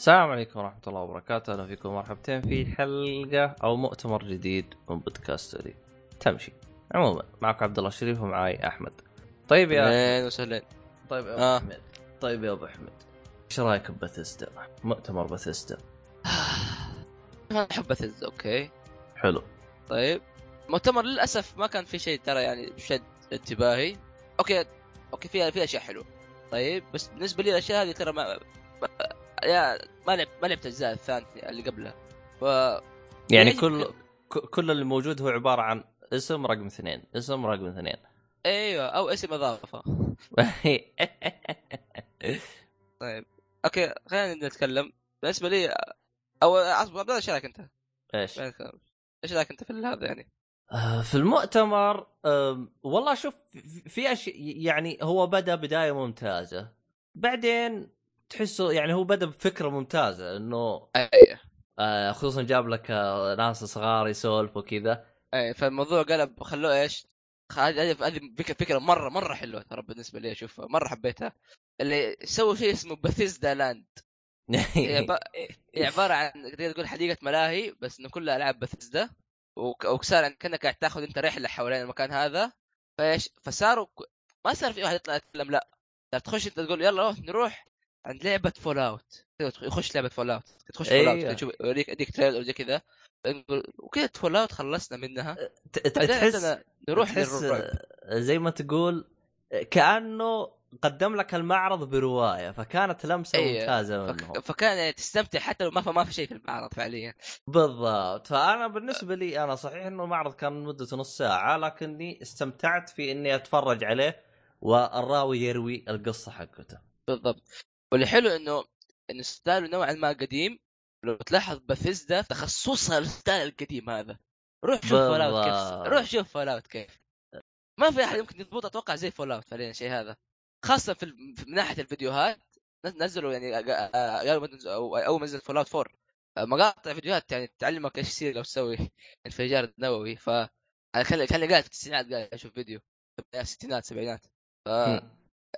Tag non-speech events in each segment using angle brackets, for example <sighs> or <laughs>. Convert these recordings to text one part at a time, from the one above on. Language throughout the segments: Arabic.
السلام عليكم ورحمة الله وبركاته، أهلا فيكم مرحبتين في حلقة أو مؤتمر جديد من بودكاستري تمشي. عموما معك عبد الله الشريف ومعاي أحمد. طيب يا اهلين وسهلين طيب يا أبو آه. أحمد. طيب يا أبو أحمد. إيش رأيك ببثيستا؟ مؤتمر بثيستا. <sighs> أنا أحب بثز أوكي حلو. طيب مؤتمر للأسف ما كان في شيء ترى يعني شد انتباهي أوكي okay في في أشياء حلوة طيب بس بالنسبة لي الأشياء هذه ترى ما- يا ما لعب ما لعبت الأجزاء الثانية اللي قبلها ف يعني كل كل اللي موجود هو عبارة عن اسم رقم اثنين، اسم رقم اثنين. أيوه أو اسم إضافة <laughs> طيب okay خلينا نتكلم بالنسبة لي أو اصبر إيش رأيك أنت؟ إيش؟ إيش رأيك أنت في هذا يعني؟ آه، في المؤتمر والله شوف في- في اشياء يعني هو بدأ بداية ممتازة بعدين تحسه يعني هو بدا بفكرة ممتازة انه أيوه آه، خصوصا جاب لك آه، ناس صغار يسولفوا كذا أي فالموضوع قلب خلوه إيش؟ هذه فكرة فكرة مرة مرة حلوة ترى بالنسبة لي اشوفها مرة حبيتها. اللي سووا شيء اسمه بثيزدا لاند <laughs> هي, عب... هي عبارة عن تقدر تقول حديقة ملاهي بس إنه كلها ألعاب بثيزدا وك... وصار يعني كأنك قاعد تاخذ أنت رحلة حوالين المكان هذا. فإيش فصاروا. ما صار في واحد يطلع يتكلم لا. صار تخش أنت تقول يلا روح نروح. عند لعبة فول اوت يخش لعبة فول اوت تخش فول اوت أيوه. تشوف يوريك يديك trailer زي كذا. وكذا فول اوت خلصنا منها. تحس نروح تحس زي ما تقول كأنه قدم لك المعرض برواية فكانت لمسة أيوه. ممتازة فك... منهم. فكان يعني تستمتع حتى لو ما في ما في شيء في المعرض فعليا. بالضبط. فأنا بالنسبة لي أنا صحيح إنه المعرض كان مدته نص ساعة لكني استمتعت في إني أتفرج عليه والراوي يروي القصة حقته. بالضبط. واللي حلو إنه إنه style ه نوعا ما قديم. لو تلاحظ بثيزدا تخصصها ال style القديم هذا. روح شوف فول اوت كيف. روح شوف فول اوت كيف. ما في أحد يمكن يضبط أتوقع زي فول اوت فعليا الشيء هذا. خاصة في من ناحية الفيديوهات نز- نزلوا يعني أول ما نزل فول اوت 4 آه، مقاطع فيديوهات يعني تعلمك إيش يصير لو تسوي انفجار نووي ف كان كان قاعد في التسعينات قاعد أشوف فيديو. في الستينات السبعينات ف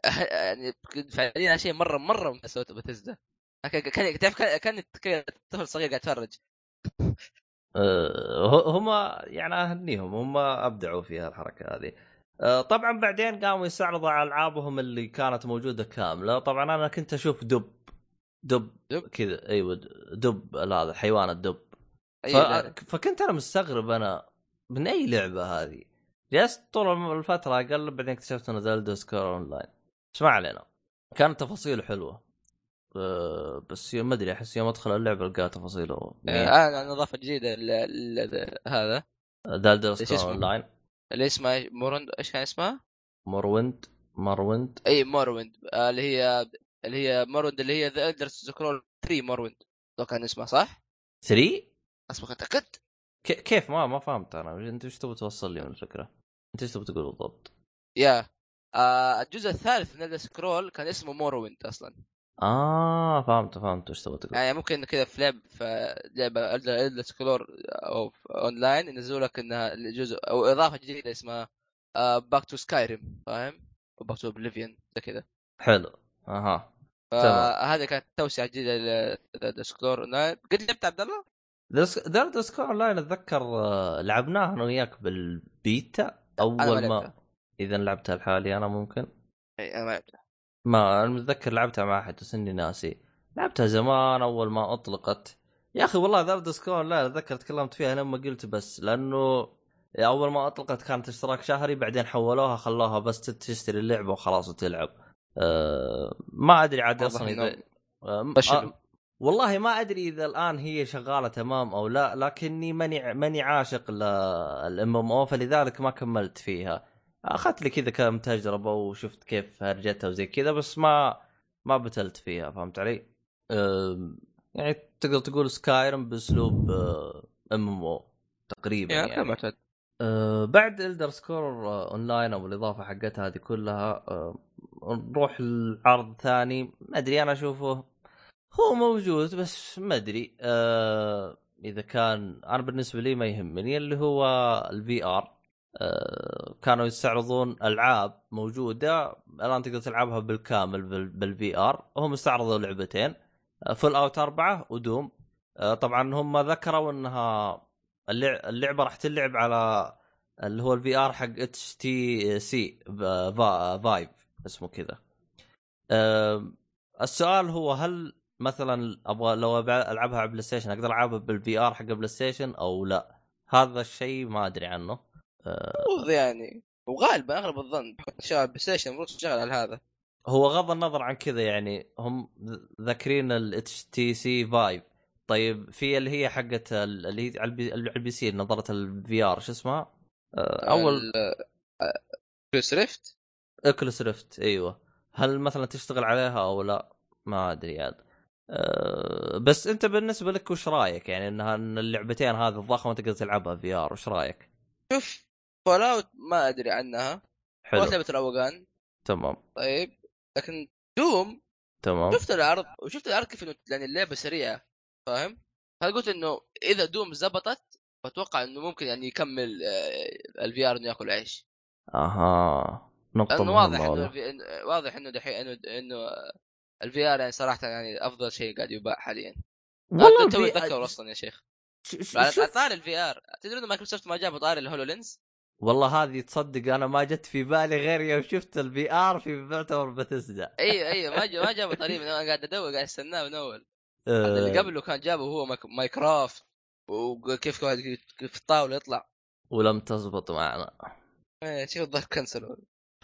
يعني فعليا شيء مره مرة ممتاز سويته بثزدا كان تعرف كان طفل صغير قاعد يتفرج؟ أه هم يعني أهنيهم هم أبدعوا في الحركه هذه. أه طبعا بعدين قاموا يستعرضوا على ألعابهم اللي كانت موجودة كاملة. طبعا أنا كنت أشوف دب دب, دب؟ كذا أيوه دب هذا حيوان الدب. ف... أي لا. فكنت أنا مستغرب أنا من أي لعبة هذه؟ جلست طول الفترة اقلب بعدين اكتشفت انه Elder Scrolls Online بس ما علينا. كانت تفاصيله حلوة. أه بس يوم- ما أدري أحس يوم أدخل اللعبه القى تفاصيله. آه، ل- ل- هذا. اسمه؟ اون لاين اللي اسمها Morrowind إيش كان اسمها؟ Morrowind Morrowind إي Morrowind آه، اللي هي اللي هي Morrowind اللي هي The Elder Scrolls 3 Morrowind لو كان اسمها صح؟ 3 اصبر تاكدت ك- كيف؟ ما ما فهمت أنا. أنت إيش تبغى توصل لي من الفكرة؟ أنت إيش تبغى تقول بالضبط؟ يا. آه الجزء الثالث من ال Scrolls كان اسمه Morrowind أصلا آه فهمت فهمت إيش تبغى تقول يعني ممكن كذا في لعب في لعبة Elder Scrolls أو في اونلاين ينزلوا لك إنها جزء أو إضافة جديدة اسمها Back to Skyrim فاهم؟ Back to Oblivion زي كذا حلو أها. فهذه كانت توسعة جديدة لل Scrolls Online قد لعبت عبد الله؟ Elder Scrolls Online أتذكر آه، لعبناها أنا وياك بالبيتا أول ما. إذا لعبتها لحالي أنا ممكن. إي أنا ما لعبتها. ما أنا متذكر لعبتها مع أحد بس إني ناسي. لعبتها زمان أول ما أطلقت. يا أخي والله Elder Scrolls لا أتذكر تكلمت فيها لما قلت بس لأنه أول ما أطلقت كانت اشتراك شهري بعدين حولوها خلوها بس تشتري اللعبة وخلاص وتلعب. أه ما أدري عاد أصلا اذا أه والله ما أدري إذا الآن هي شغالة تمام أو لا لكني ماني ماني عاشق لل MMO فلذلك ما كملت فيها. أخذت لي كذا كم تجربة وشفت كيف هرجتها وزي كذا بس ما ما بتلت فيها فهمت علي؟ يعني تقدر تقول Skyrim بأسلوب MMO تقريبا يعني, كما تعد أه بعد Elder Scrolls Online أو الإضافة حقتها هذه كلها أه نروح العرض ثاني ما أدري أنا أشوفه هو موجود بس ما أدري أه إذا كان أنا بالنسبة لي ما يهمني اللي هو ال VR كانوا يستعرضون ألعاب موجودة. الآن تقدر تلعبها بالكامل بال VR هم استعرضوا لعبتين Fallout 4 و Doom. آه، طبعا هم ذكروا إنها اللع- اللعبة راح تلعب على اللي هو ال VR حق HTC Vive اسمه كذا. آه، السؤال هو هل مثلا أبغى لو ألعبها على PlayStation أقدر ألعبها بال VR حق PlayStation أو لا؟ هذا الشيء ما أدري عنه. آه، المفروض يعني وغالبا أغلب الظن شغال PlayStation المفروض تشتغل على هذا هو غض النظر عن كذا يعني هم ذاكرين ال HTC Vive طيب في اللي هي حقت ال- اللي هي على ال PC نظاره ال VR شو اسمها؟ آه، Oculus Rift Oculus Rift أيوه هل مثلا تشتغل عليها أو لا؟ ما أدري عاد أه بس أنت بالنسبة لك وش رأيك يعني إنها إن اللعبتين هذه الضخمة تقدر تلعبها VR وش رأيك؟ شوف Fallout ما أدري عنها. حلو. لعبه روقان تمام. طيب. لكن Doom تمام. شفت العرض وشفت العرض كيف إنه يعني اللعبة سريعة فاهم؟ هل قلت إنه إذا Doom زبطت فأتوقع إنه ممكن يعني يكمل ال VR إنه يأكل عيش. أها. نقطة لأنه واضح إنه واضح إنه دحين إنه إنه ال VR يعني صراحة يعني أفضل شيء قاعد يباع حاليا. والله ال V- اتذكر أصلا يا شيخ. على طاري ال VR تدري إنه مايكروسوفت ما جابوا طاري ال HoloLens والله هذه تصدق أنا ما جت في بالي غير يوم شفت ال VR في معتبر بثزدا أيوه أيوه ما جا- ما جابوا طاريه من أنا قاعد أدور قاعد أستناه من أول. هذا اللي قبله كان جابه هو ماين- Minecraft وكيف في الطاولة يطلع. ولم تزبط معنا. إيه، شوف الظاهر كنسلوا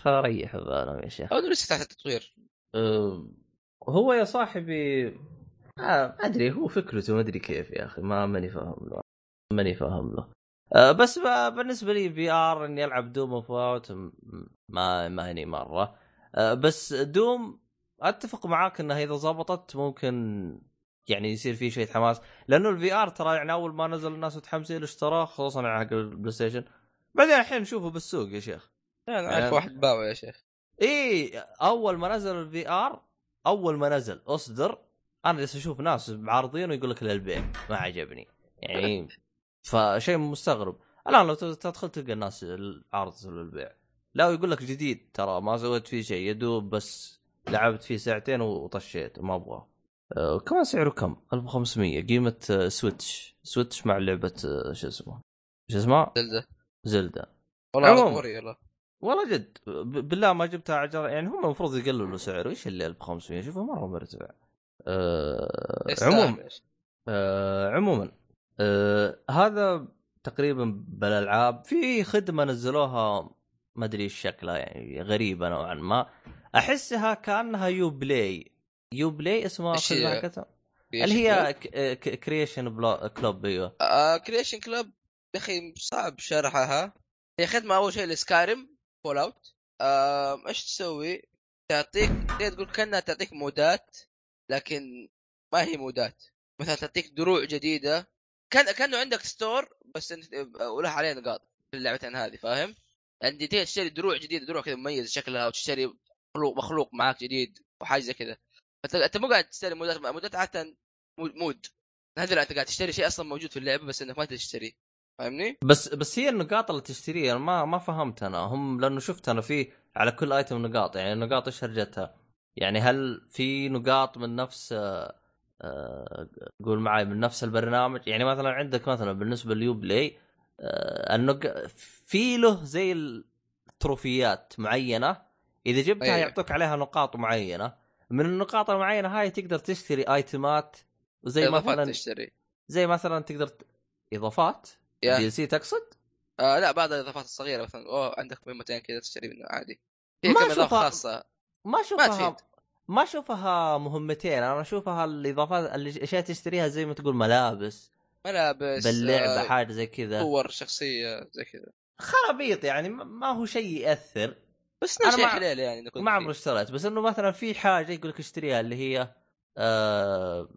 فريح بالهم يا شيخ. إنه لسه تحت التطوير. أه، هو يا صاحبي آه، ما أدري هو فكرته ما أدري كيف يا أخي ما ماني فاهم له. ماني فاهم له. بس ب- بالنسبة لي VR اني العب Doom أو Fallout ما ما هني مرة. أه، بس Doom أتفق معاك انها إذا ضبطت ممكن يعني يصير في شوية حماس لأنه ال VR ترى يعني أول ما نزل الناس متحمسين اشتراه خصوصا على حق ال PlayStation بعدين الحين نشوفه بالسوق يا شيخ. أنا يعني- اعرف واحد باعه يا شيخ. إي أول ما نزل ال VR أول ما نزل أصدر أنا جالس أشوف ناس معارضين ويقول لك للبيع ما عجبني. يعني <laughs> فشيء مستغرب. الآن لو تدخل تلقى الناس العرض للبيع. لا ويقول لك جديد ترى ما سويت فيه شيء يدوب بس لعبت فيه ساعتين وطشيت ما أبغى أه كمان سعره كم؟ 1500 قيمة آه، Switch. Switch مع لعبة آه، شو اسمه؟ شو اسمه؟ Zelda. Zelda. والله والله جد بالله ما جبتها عجر يعني هم المفروض يقللوا سعره إيش اللي 1500 شوفه مرة مرتفع. يستاهل عموما. آه عموما آه هذا تقريبا بالألعاب. في خدمة نزلوها ما أدري إيش شكلها يعني غريبة نوعا ما. أحسها كأنها Uplay Uplay اسمها خدمه اللي هي Creation Club أيوه. آه Creation Club يا أخي صعب شرحها هي خدمة أول شيء ل Skyrim Fallout آه إيش تسوي؟ تعطيك تقدر تقول كأنها تعطيك mod ات لكن ما هي mod ات. مثلا تعطيك دروع جديدة كان كانه عندك store بس انت وله عليه نقاط في اللعبتين هذه فاهم؟ عندي تقدر تشتري دروع جديده دروع كذا مميزه شكلها وتشتري مخلوق مخلوق معاك جديد وحاجة زي كذا فانت انت مو قاعد تشتري مودات مودات عادة mod. هذا لا انت قاعد تشتري شيء أصلا موجود في اللعبة بس إنك ما تشتري فاهمني؟ بس بس هي النقاط اللي تشتريها أنا ما ما فهمت أنا هم لأنه شفت أنا في على كل item نقاط يعني النقاط إيش هرجتها؟ يعني هل في نقاط من نفس آه، آه، قول معي من نفس البرنامج يعني مثلا عندك مثلا بالنسبة ل Uplay آه، النق... في له زي التروفيات معينة إذا جبتها أيوة. يعطوك عليها نقاط معينة من النقاط المعينة هاي تقدر تشتري آيتمات وزي مثلا تشتري زي مثلا تقدر ت... إضافات. DLC تقصد؟ آه لا بعض الإضافات الصغيرة مثلا أوه عندك مهمتين كذا تشتري منه عادي في ما كم إضافة خاصة ما أشوفها. ما أشوفها مهمتين أنا أشوفها الاضافات الأشياء تشتريها زي ما تقول ملابس. ملابس باللعبة آه حاجة زي كذا. صور شخصية زي كذا. خرابيط يعني ما- ما هو شيء يأثر. بس مع- حليله يعني ما. عمري اشتريت بس إنه مثلا في حاجة يقول لك اشتريها اللي هي آه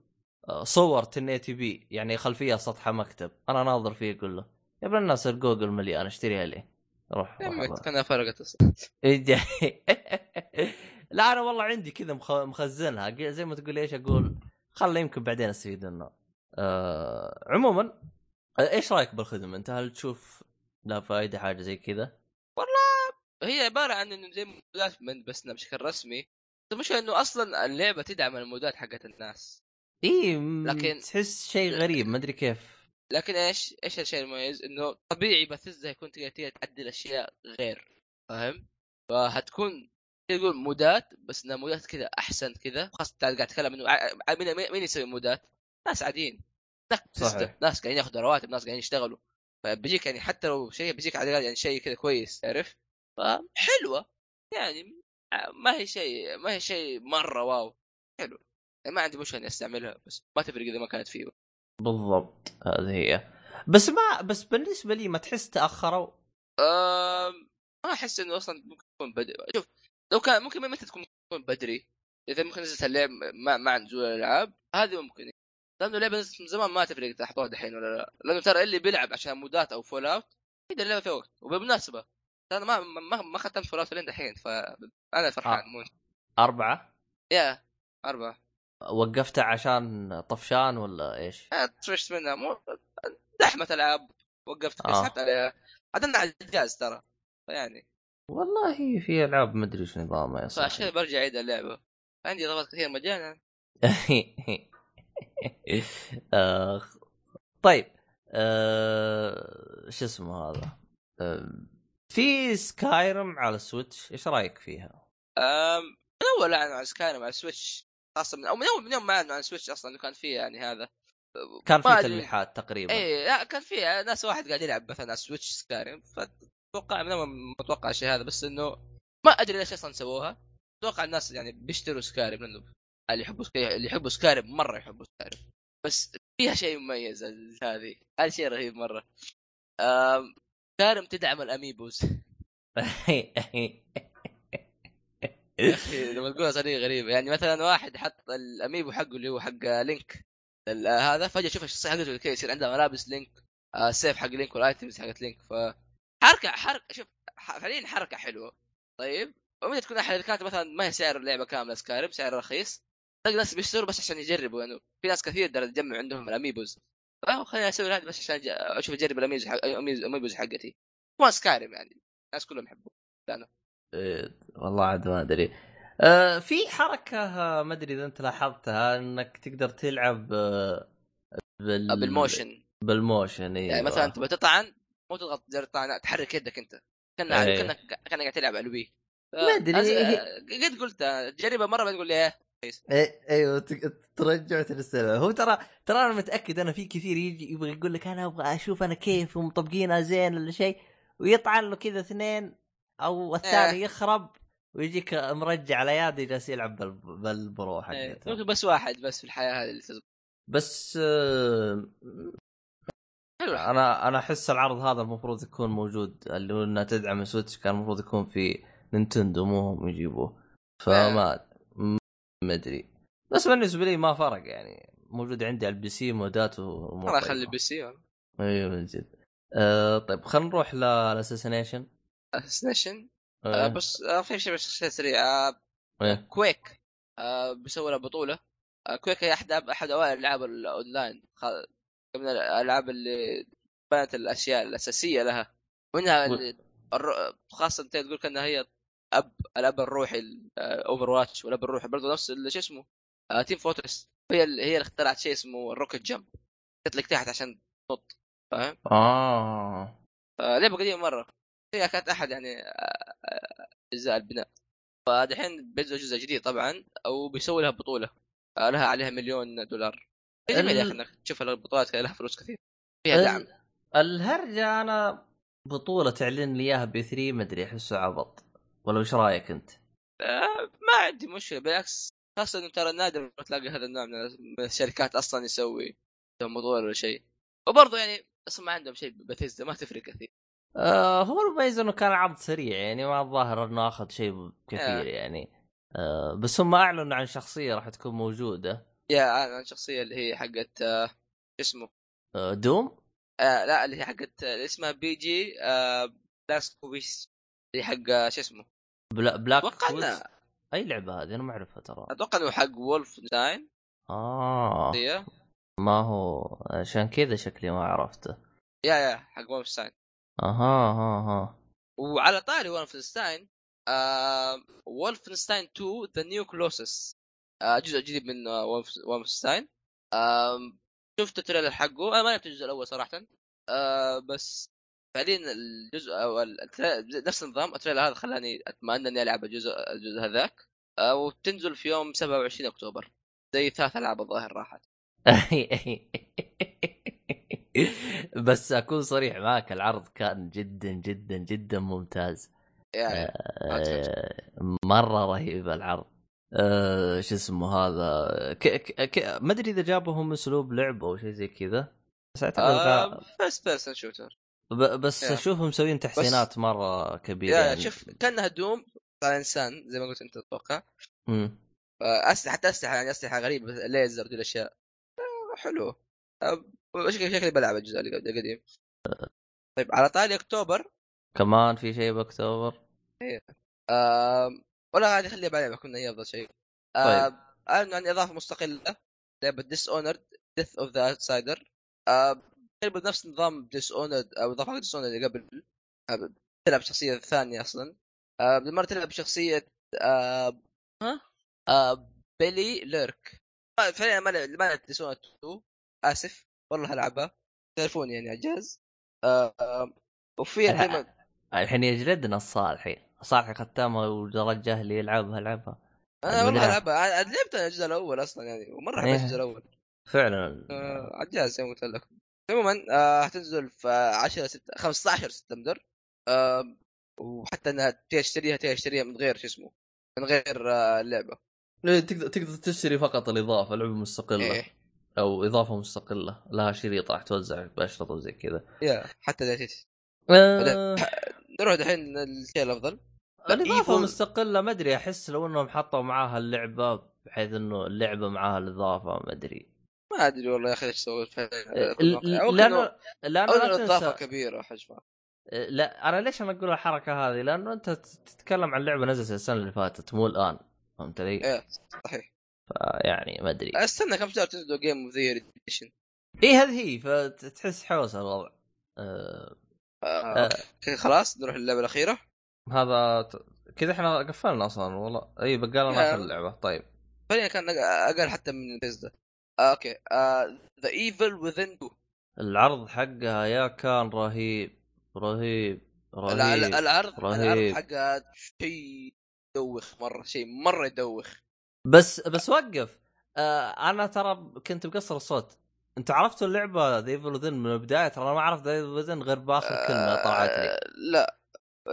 آه، صور 1080 بي يعني خلفية سطح مكتب. أنا ناظر فيه أقول له يا ابن الناس الجوجل مليان اشتريها ليه؟ روح يا عمي روح كأنها فرقت أصلا. <laughs> إيه، <laughs> لا أنا والله عندي كذا مخ- مخزنها زي ما تقول إيش أقول خله يمكن بعدين استفيد منه آه عموما آه، إيش رأيك بالخدمة أنت هل تشوف لها فائده حاجة زي كذا هي عبارة عن إنه زي مودات من بس بشكل رسمي المشكلة إنه أصلا اللعبة تدعم المودات حقت الناس إي لكن- تحس شيء غريب ما أدري كيف لكن إيش؟ إيش الشيء المميز؟ إنه طبيعي بثزة يكون تقدر تقدر تعدل أشياء غير فاهم؟ فهتكون تقول مودات بس انها مودات كذا أحسن كذا. خاصة قاعد اتكلم إنه مين مين يسوي مودات؟ ناس عاديين. ناس صحيح. تسدد، ناس قاعدين ياخذوا رواتب ناس قاعدين يشتغلوا. فبيجيك يعني حتى لو شيء بيجيك على يعني شيء كذا كويس تعرف؟ فحلوة. يعني ما هي شيء ما هي شيء مرة واو. حلو يعني ما عندي مشكلة إني أستعملها بس ما تفرق إذا ما كانت فيه. بالضبط. هذه هي. بس ما بس بالنسبة لي ما تحس تأخروا؟ أم... ما أحس إنه أصلا ممكن تكون بدري شوف لو كان ممكن متى تكون بدري. إذا ممكن نزلت اللعب مع, مع نزول الالعاب هذه ممكن. لأنه اللعبه نزلت من زمان ما تفرق اذا حطوها دحين ولا لا. لأنه ترى اللي بيلعب عشان مودات أو Fallout يقدر اللعبه في وقت وبالمناسبة أنا ما ما ما ختمت Fallout لين دحين فانا فرحان. مو أربعة؟ yeah أربعة. وقفتها عشان طفشان ولا إيش؟ آه، طفشت منها. مو زحمه ألعاب وقفت آه. سحبت عليها. عدلنا على الجهاز ترى فيعني والله في ألعاب ما أدري إيش نظامها يا فعشان صاحبي برجع اعيد اللعبة عندي ضغط كثير مجانا <laughs> آخ. طيب آه، شو اسمه هذا آه، في Skyrim على ال Switch إيش رأيك فيها؟ أم، من أول اعلنوا عن Skyrim على ال Switch خاصة من أو من اول من يوم ما أعلنوا عن ال Switch أصلا كان فيه يعني هذا كان في. تلميحات تقريبا اي لا كان فيه ناس واحد قاعد يلعب مثلا على ال Switch Skyrim فتوقع من اول ما أتوقع الشيء هذا بس إنه ما أدري ليش أصلا سووها. أتوقع الناس يعني بيشتروا Skyrim لأنه اللي يحبوا اللي يحبوا Skyrim مرة يحبوا Skyrim بس فيها شيء مميز هذه. هذا شيء رهيب مرة. أم، تدعم ال amiibos. أخي لما تقولها طريقه غريبه يعني مثلا واحد حط ال amiibo حقه اللي هو حق Link. هذا فجأة شوف الشخصية حقته كذا يصير عندها ملابس Link آه، السيف حق Link وال items حقت Link. ف حركة حركة شوف فعليا حركة حلوة. طيب ومتى تكون احد كانت مثلا ما هي سعر اللعبة كاملة Skyrim سعر رخيص. تلقى ناس بيشتروا بس عشان يجربوا يعني في ناس كثير تجمع عندهم ال amiibos. خليني أسوي هذا بس عشان أشوف أجرب ال amiibos حق ال amiibos حقتي. ما Skyrim يعني الناس كلهم يحبوا إيه، والله عاد ما أدري. آه، في حركة آه، ما أدري إذا أنت لاحظتها إنك تقدر تلعب آه، بال... بال motion. بال motion أيوه. يعني مثلا تبغى تطعن مو تضغط زر تحرك يدك أنت كأنك إيه. كأنك كأنك قاعد تلعب على ال Wii ما أدري، أز- قد قلت جربها مرة بعدين تقول لي إيه إيه، أيوه ترجع ترسل هو ترى ترى أنا متأكد أنا في كثير يجي يبغى يقول لك أنا أبغى أشوف أنا كيف ومطبقينها زين ولا شيء ويطعن له كذا اثنين أو الثاني إيه. يخرب ويجيك مرجع على يده جالس يلعب بال- بال Pro إيه. حقته ممكن بس واحد بس في الحياة هذه اللي تزبط بس حلو. أنا أنا أحس العرض هذا المفروض يكون موجود اللي هو انها تدعم Switch كان المفروض يكون في Nintendo مو هم يجيبوه. فما ما أدري. بس بالنسبة لي ما فرق يعني. موجود عندي على ال PC مودات ومو والله خلي ال PC أيوه من جد. آه طيب خلينا نروح لل Assassination Assassination آه. بس آه، في شيء بس شيء سريع. آه، إيه. Quake آه، بيسوي لها بطولة. آه، Quake هي أحد أحد أوائل الالعاب الاونلاين من الألعاب اللي بنت الأشياء الأساسية لها. منها الر- خاصة انت تقول كأنها هي اب الأب الروحي Overwatch والأب الروحي. برضه نفس شو اسمه؟ آه، Team Fortress هي اللي هي اللي اخترعت شيء اسمه ال rocket jump تطلق تحت عشان تنط. فاهم؟ آه. آه، لعبة قديمة مرة. هي كانت أحد يعني آه، آه، أجزاء البناء. فدحين بينزل جزء جديد طبعا أو بيسوي لها بطولة. آه، لها عليها مليون دولار. جميل يا أخي إنك تشوف البطولات لها فلوس كثير؟ فيها دعم. ال- الهرجة أنا بطولة تعلن لي إياها بي 3 ما أدري احسه عبط. ولا وش رأيك أنت؟ آه، ما عندي مشكلة بالعكس. خاصة إنه ترى نادر ما تلاقي هذا النوع من الشركات أصلا يسوي يسوي بطولة ولا شيء. وبرضه يعني أصلا ما عندهم شيء بثيزدا ما تفرق كثير. آه هو المميز إنه كان عرض سريع يعني ما الظاهر إنه أخذ شيء كثير آه. يعني. آه بس هم أعلنوا عن شخصية راح تكون موجودة. yeah عن الشخصية اللي هي حقت آه، شو اسمه؟ آه Doom؟ آه لا اللي هي حقت اسمها BJ آه Blazkowicz اللي حق آه، شو اسمه؟ بلا بلاك أتوقع أي لعبة هذه؟ أنا ما أعرفها ترى. أتوقع إنه حق Wolfenstein آه. yeah ما هو عشان كذا شكلي ما عرفته. yeah حق Wolfenstein أها أها أها. وعلى طاري Wolfenstein آه Wolfenstein 2 The New Colossus جزء جديد من آه Wolf- Wolfenstein آم، شفت ال trailer حقه. أنا ما لعبت الجزء الأول صراحة. آه بس فعليا الجزء أو نفس النظام. التريلر هذا خلاني أتمنى إني ألعب الجزء الجزء هذاك. آه، وتنزل في يوم 27 أكتوبر. زي ثلاث ألعاب الظاهر راحت. <laughs> بس أكون صريح معك العرض كان جدا جدا جدا ممتاز. يعني آه، مرة رهيب العرض. آه، شو اسمه هذا ك... ك... ك... ما أدري إذا جابهم أسلوب لعب أو شيء زي كذا بس أعتقد آه first person shooter ب... بس yeah. أشوفهم مسوين تحسينات مرة كبيرة يعني. شوف كأنها Doom على إنسان زي ما قلت أنت أتوقع. آه، اسلحه حتى أسلحة يعني أسلحة غريبة ليزر دي الاشياء آه، حلو. شكلي شكلي بلعب الجزء القديم. طيب على طاري أكتوبر. كمان في شيء بأكتوبر؟ آه ولا عادي خليها بعدين كنا هي أفضل شيء. آه اعلنوا عن إضافة مستقلة. لعبه Dishonored Death of the Outsider تقريبا نفس نظام Dishonored أو إضافة Dishonored اللي قبل. آه، تلعب شخصيه ثانية أصلا. آه بالمرة تلعب بشخصية آه ها؟ آه Billie Lurk آه، فعليا ما لعب- ما لعبت Dishonored 2 آسف والله هلعبها. تعرفوني يعني على الجهاز آه آه وفي الحين الحين يجلدنا الصالحي صالحي ختامها ودرج أهلي يلعبها العبها أنا والله. ألعبها. عاد لعبت الجزء الأول أصلا يعني ومرة حبيت إيه. الجزء الأول. فعلا. آه، على الجهاز زي ما قلت لك. عموما آه حتنزل في 10 6 15 سبتمبر. آه وحتى إنها تشتريها تشتريها من غير شو اسمه من غير آه اللعبة. إيه، تقدر تقدر تشتري فقط الإضافة لعبة مستقلة. إيه. أو إضافة مستقلة. لها شريط راح توزع بأشرطة وزي كذا. يا حتى ذا تيت. آه. نروح دحين للشيء الأفضل. الاضافه Evil- مستقلة ما أدري أحس لو إنهم حطوا معاها اللعبة بحيث إنه اللعبة معاها الاضافه ما أدري. ما أدري والله يا أخي إيش سويت لأنه لأنه اضافه كبيرة حجمها لا أنا ليش أنا أقول الحركة هذه؟ لأنه أنت تتكلم عن لعبة نزلت السنة اللي فاتت مو الآن فهمت علي؟ إيه صحيح. يعني ما أدري. أستنى كم شهر تنزل game of the edition اي هذه هي فتحس حوسة الوضع. آه آه. خلاص نروح للعبة الأخيرة. هذا كذا إحنا قفلنا أصلا والله. أي بقى لنا. آخر اللعبه طيب. فعليا كان أقل حتى من بيزدا آه، أوكي. The Evil Within 2 العرض حقها يا كان رهيب. رهيب. رهيب. العرض رهيب. العرض حقها شيء يدوخ مرة شيء مرة يدوخ. بس بس وقف. آه أنا ترى كنت مقصر الصوت. أنت عرفتوا اللعبة The Evil Within من البداية؟ ترى أنا ما عرفت The Evil Within غير بآخر كلمة طلعت لي آه، لا.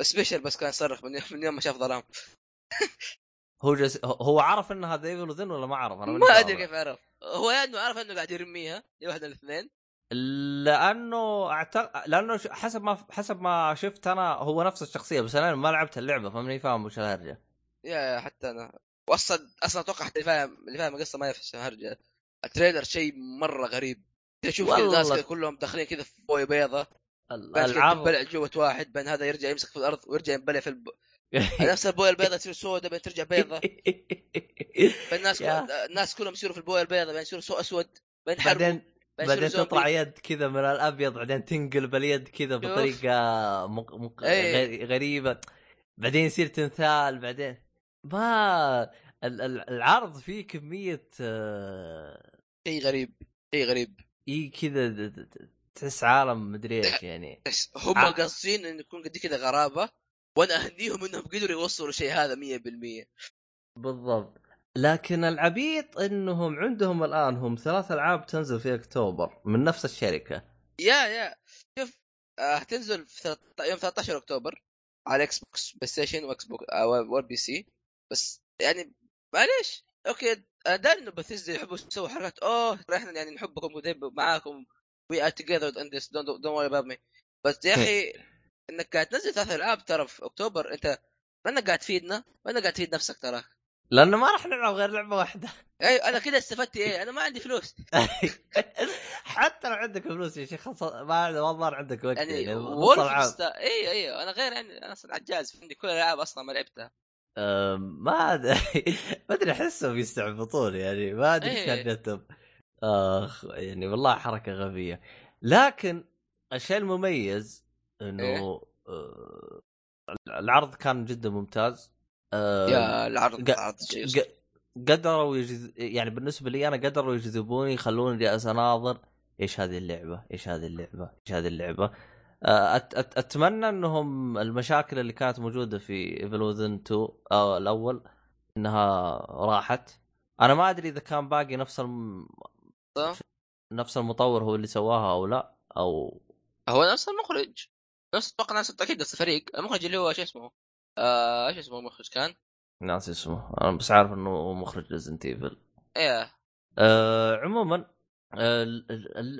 special بس كان يصرخ من يوم ما شاف ظلام. هو جس... هو عرف إنها The Evil Within ولا ما عرف؟ أنا ما. أدري كيف عرف. هو يا إنه عرف إنه قاعد يرميها يا واحد من الاثنين. لأنه اعتقد لأنه حسب ما حسب ما شفت أنا هو نفس الشخصية بس أنا ما لعبت اللعبة فماني فاهم وش الهرجة. يا يا حتى أنا. واصلا أصلا أتوقع حتى اللي فاهم اللي فاهم القصة ما يفهم هرجه ال trailer شيء مرة غريب. تشوف. الناس كلهم داخلين كذا في بويه بيضة ال- بين العرض تنبلع جوة واحد بين هذا يرجع يمسك في الأرض ويرجع ينبلع في الب... <laughs> نفس البوية البيضاء تصير سوداء بين ترجع بيضة <laughs> بين الناس يا. الناس كلهم يصيروا في البوية البيضاء بين يصيروا سو أسود بعدين بعدين يصيروا تطلع. يد كذا من الأبيض بعدين تنقلب اليد كذا. بطريقة مق... مق... غري- غريبة بعدين يصير تمثال بعدين ما ال- ال- العرض فيه كمية آه، شيء غريب شيء غريب اي كذا تحس عالم مدري إيش يعني. هم ع- قاصدين انه يكون قد كذا غرابة وأنا أهنيهم إنهم قدروا يوصلوا شيء هذا 100% بالضبط. لكن العبيط إنهم عندهم الآن هم ثلاث ألعاب تنزل في أكتوبر من نفس الشركة. يا يا. شوف آه تنزل في ثلاث- يوم 13 أكتوبر على Xbox PlayStation و Xbox وال PC بس يعني معليش. أوكي أنا داري إنه بثيزدا يحبوا يسووا حركات. أوه إحنا يعني نحبكم وذي معاكم. we are together in this don't worry about me بس يا أخي إنك قاعد تنزل ثلاث العاب ترى في أكتوبر أنت ما انك قاعد تفيدنا؟ ما انك قاعد تفيد نفسك تراك؟ لأنه ما راح نلعب غير لعبة واحدة. أي أنا كذا استفدت إيه؟ أنا ما عندي فلوس. <laughs> حتى لو عندك فلوس يا شيخ ما ما ظهر عندك وقت يعني يعني وولف إي إي أنا غير يعني أنا أصلا عجاز عندي كل الألعاب أصلا ما لعبتها. ما أدري. <laughs> ما أدري أحسهم يستعبطون يعني ما أدري إيش إيه. آخ يعني والله حركة غبية لكن الشيء المميز إنه إيه. آه، العرض كان جدا ممتاز آه، يا العرض ق- قدروا يجذ... يعني بالنسبة لي أنا قدروا يجذبوني يخلوني جالس أناظر إيش هذه اللعبة؟ إيش هذه اللعبة؟ إيش هذه اللعبة؟ آه، أت... أت... أتمنى إنهم المشاكل اللي كانت موجودة في ايفل وذن 2 أو الأول إنها راحت أنا ما أدري إذا كان باقي نفس الم... نفس المطور هو اللي سواها أو لا أو هو نفس المخرج نفس أتوقع نفس أكيد نفس الفريق. المخرج اللي هو شو اسمه؟ آه إيش اسمه المخرج كان؟ ناس اسمه. أنا بس عارف إنه مخرج Resident Evil إيه. آه عموما آه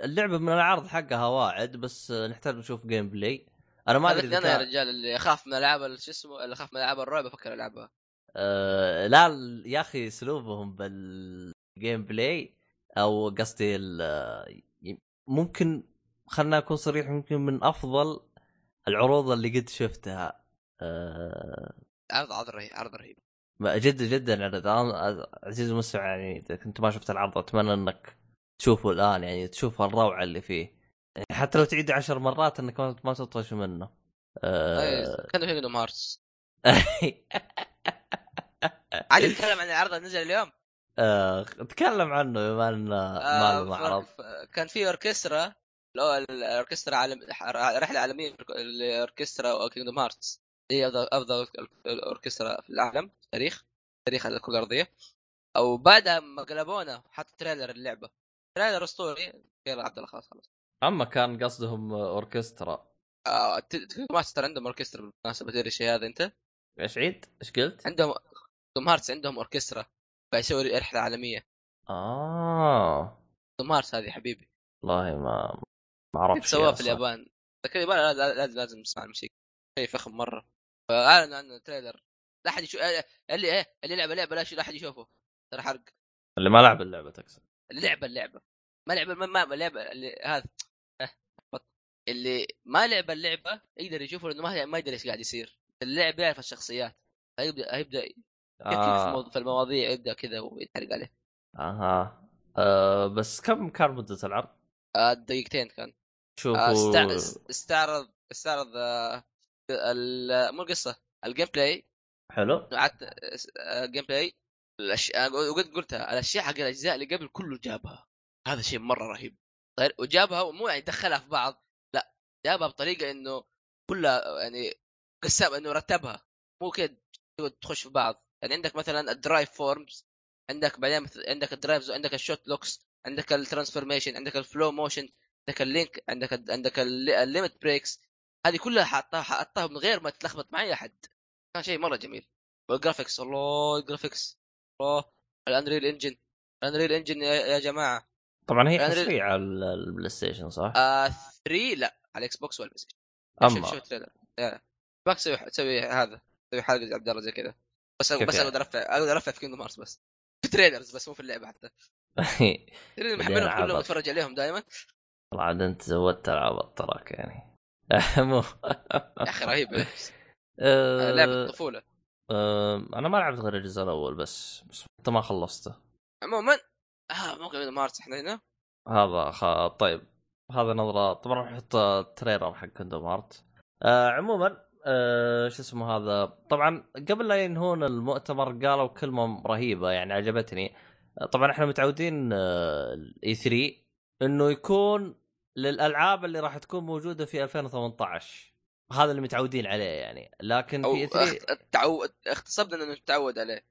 اللعبة من العرض حقها واعد بس نحتاج نشوف gameplay أنا ما أدري أنا يا رجال اللي أخاف من ألعاب شو اسمه اللي أخاف من ألعاب الرعب أفكر ألعبها. آه لا يا أخي أسلوبهم بال gameplay أو قصدي ممكن خلنا أكون صريح ممكن من أفضل العروض اللي قد شفتها. آه. عرض عرض رهيب عرض رهيب. جدا جدا عرض عزيزي المستمع يعني إذا كنت ما شفت العرض أتمنى إنك تشوفه الآن يعني تشوف الروعة اللي فيه. يعني حتى لو تعيد عشر مرات إنك ما تطفش منه. آه... كان في هارتس عادي نتكلم عن العرض اللي نزل اليوم. آه... تكلم عنه بما انه آه ما معرض. كان في أوركسترا الأوركسترا عالم رحله عالميه لأوركسترا كينجدوم هارتس هي افضل اوركسترا في العالم تاريخ تاريخ الكره الارضيه أو بعدها ما قلبونا حط تريلر اللعبة. تريلر أسطوري يلا عبد الله خلاص خلاص. أما كان قصدهم أوركسترا. آه ماستر عندهم أوركسترا بالمناسبة تدري الشيء هذا أنت؟ إيش عيد؟ إيش قلت؟ عندهم توم هارتس عندهم أوركسترا. فيسوي رحلة عالمية. آه. Kingdom Hearts هذه حبيبي. والله ما ما أعرف سواها في اليابان. لكن اليابان لازم لازم نسمع الموسيقى. شيء فخم مرة. فأعلن عنه trailer لا أحد يشوف اللي إيه اللي لعب اللعبة لا لا أحد يشوفه. ترى حرق. اللي ما لعب اللعبة تقصد. اللعبه اللعبة. ما لعب ما, ما اللي هذا اللي ما لعب اللعبة يقدر يشوفه لأنه ما ما يدري إيش قاعد يصير. اللعب يعرف الشخصيات. هيبدا هيبدأ آه. في المواضيع يبدا كذا ويتحرق عليه. أها. أه بس كم كان مدة العرض؟ آه دقيقتين كان. شوفوا آه استعرض استعرض آه مو القصة ال gameplay حلو. قعدت gameplay الاشياء قلت قلتها الأشياء حق الأجزاء اللي قبل كله جابها. هذا شيء مرة رهيب. طيب وجابها مو يعني دخلها في بعض لا جابها بطريقة إنه كلها يعني قسم إنه رتبها. مو كده تخش في بعض. يعني عندك مثلا ال drive forms عندك بعدين عندك ال drives عندك ال shotlocks عندك ال transformation عندك ال flowmotion عندك ال link عندك عندك ال limit breaks هذه كلها حاطها حاطها من غير ما تلخبط مع اي أحد. كان شيء مرة جميل. وال graphics الله ال graphics الله ال Unreal Engine ال Unreal Engine يا جماعة. طبعا هي حصريه على ال PlayStation صح؟ آه 3 لا على ال Xbox وال PlayStation أما. شوف trailer ما تسوي تسوي هذا. تسوي حلقه عبد الله زي كذا. بس بس أقدر ارفع أقدر ارفع في Kingdom Hearts بس. في trailers بس مو في اللعبة حتى. <laughs> محملهم كلهم أتفرج عليهم دائما والله عاد أنت زودت العاب تراك يعني. <laughs> مو. يا أخي رهيب. <laughs> آه، لعبة الطفولة. أنا ما لعبت غير الجزء الأول بس بس انت ما خلصته. عموما آه ممكن مارس إحنا هنا. هذا خ... طيب هذا نظرة طبعا راح نحط تريلر حق كندو مارت آه عموما آه شو اسمه هذا؟ طبعا قبل لا ينهون المؤتمر قالوا كلمة رهيبة يعني عجبتني. طبعا إحنا متعودين اي 3 إنه يكون للألعاب اللي راح تكون موجودة في 2018 هذا اللي متعودين عليه يعني. لكن في 3 تعود اختصبنا إنه نتعود عليه.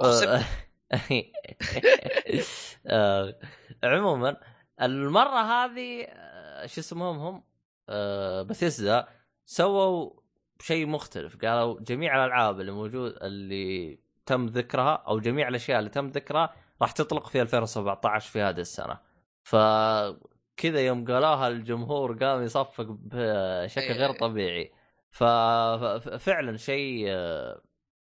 اختصبنا؟ <laughs> آه، عموما المرة هذه آه، شو اسمهم هم؟ آه، بثيسدا سووا شيء مختلف. قالوا جميع الألعاب اللي موجود اللي تم ذكرها أو جميع الأشياء اللي تم ذكرها راح تطلق في 2017 في هذه السنة. ف كذا يوم قالوها الجمهور قام يصفق بشكل غير إيه. طبيعي ففعلا شيء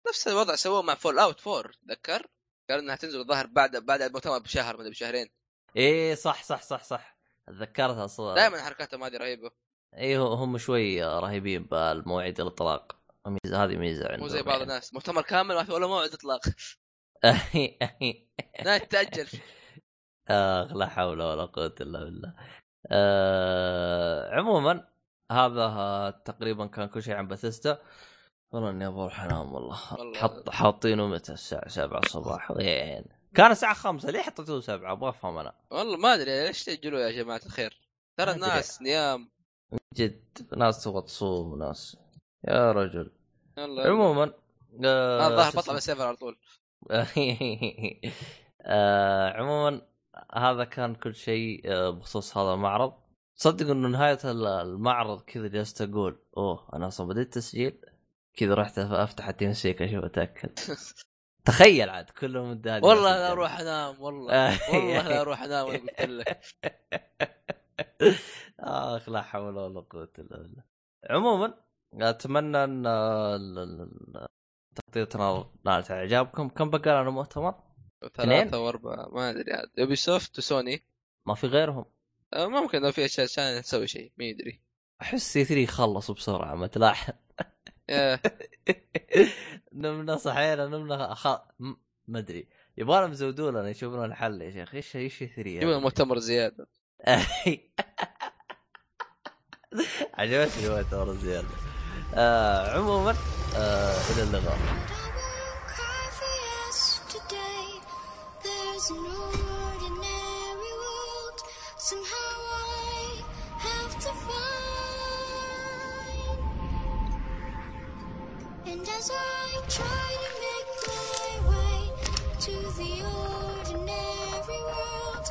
نفس الوضع سووه مع Fallout 4 تذكر؟ قال إنها تنزل الظاهر بعد بعد المؤتمر بشهر من بشهرين. إيه صح صح صح صح. تذكرتها صح دائما حركاتهم هذه رهيبة. إيه هم شوي رهيبين بالمواعيد الإطلاق. ميزه هذه ميزة عندهم مو زي بعض يعني. الناس. مؤتمر كامل ما في ولا موعد إطلاق. <laughs> لا تتاجل اخ لا حول ولا قوة إلا بالله. آه عموما هذا تقريبا كان كل شيء عن بثيستا والله إني أبغى أروح أنام والله. حط حاطينه متى؟ الساعة 7 الصباح. وين؟ كان الساعة 5 ليه حطيتوه 7 أبغى أفهم أنا. والله ما أدري ليش تاجلوا يا جماعة الخير؟ ترى. الناس نيام. جد ناس تبغى تصوم وناس. يا رجل. يلا عموما آه، الظاهر بطلع؟ من السيرفر على طول. <laughs> آه، عموما هذا كان كل شيء آه، بخصوص هذا المعرض. صدق إنه نهاية ال- المعرض كذا جلست أقول أوه أنا أصلا بديت تسجيل؟ كذا رحت أفتح ال TeamSpeak أشوف أتأكد. <laughs> تخيل عاد كلهم والله لا أروح أنام والله. <laughs> والله لا أروح أنام أنا قلت لك. آخ لا حول ولا قوة إلا بالله. عموما أتمنى أن تغطيتنا نالت إعجابكم. كم بقى لنا مؤتمر؟ ثلاثة وأربعة ما أدري عاد. يوبي سوفت وسوني ما في غيرهم؟ آه، ممكن لو في أشياء ثانية نسوي شيء ما يدري. أحس سي 3 خلص بسرعة ما تلاحظ. <laughs> نمنا صحينا نمنا خ... ما أدري. يبغانا مزودوا لنا يشوفون الحل يا شيخ. إيش إيش 3 جيبوا مؤتمر زيادة. عجبتني مؤتمر زياده آه عموما آه إلى اللقاء. Somehow I have to find. And as I try to make my way to the ordinary world,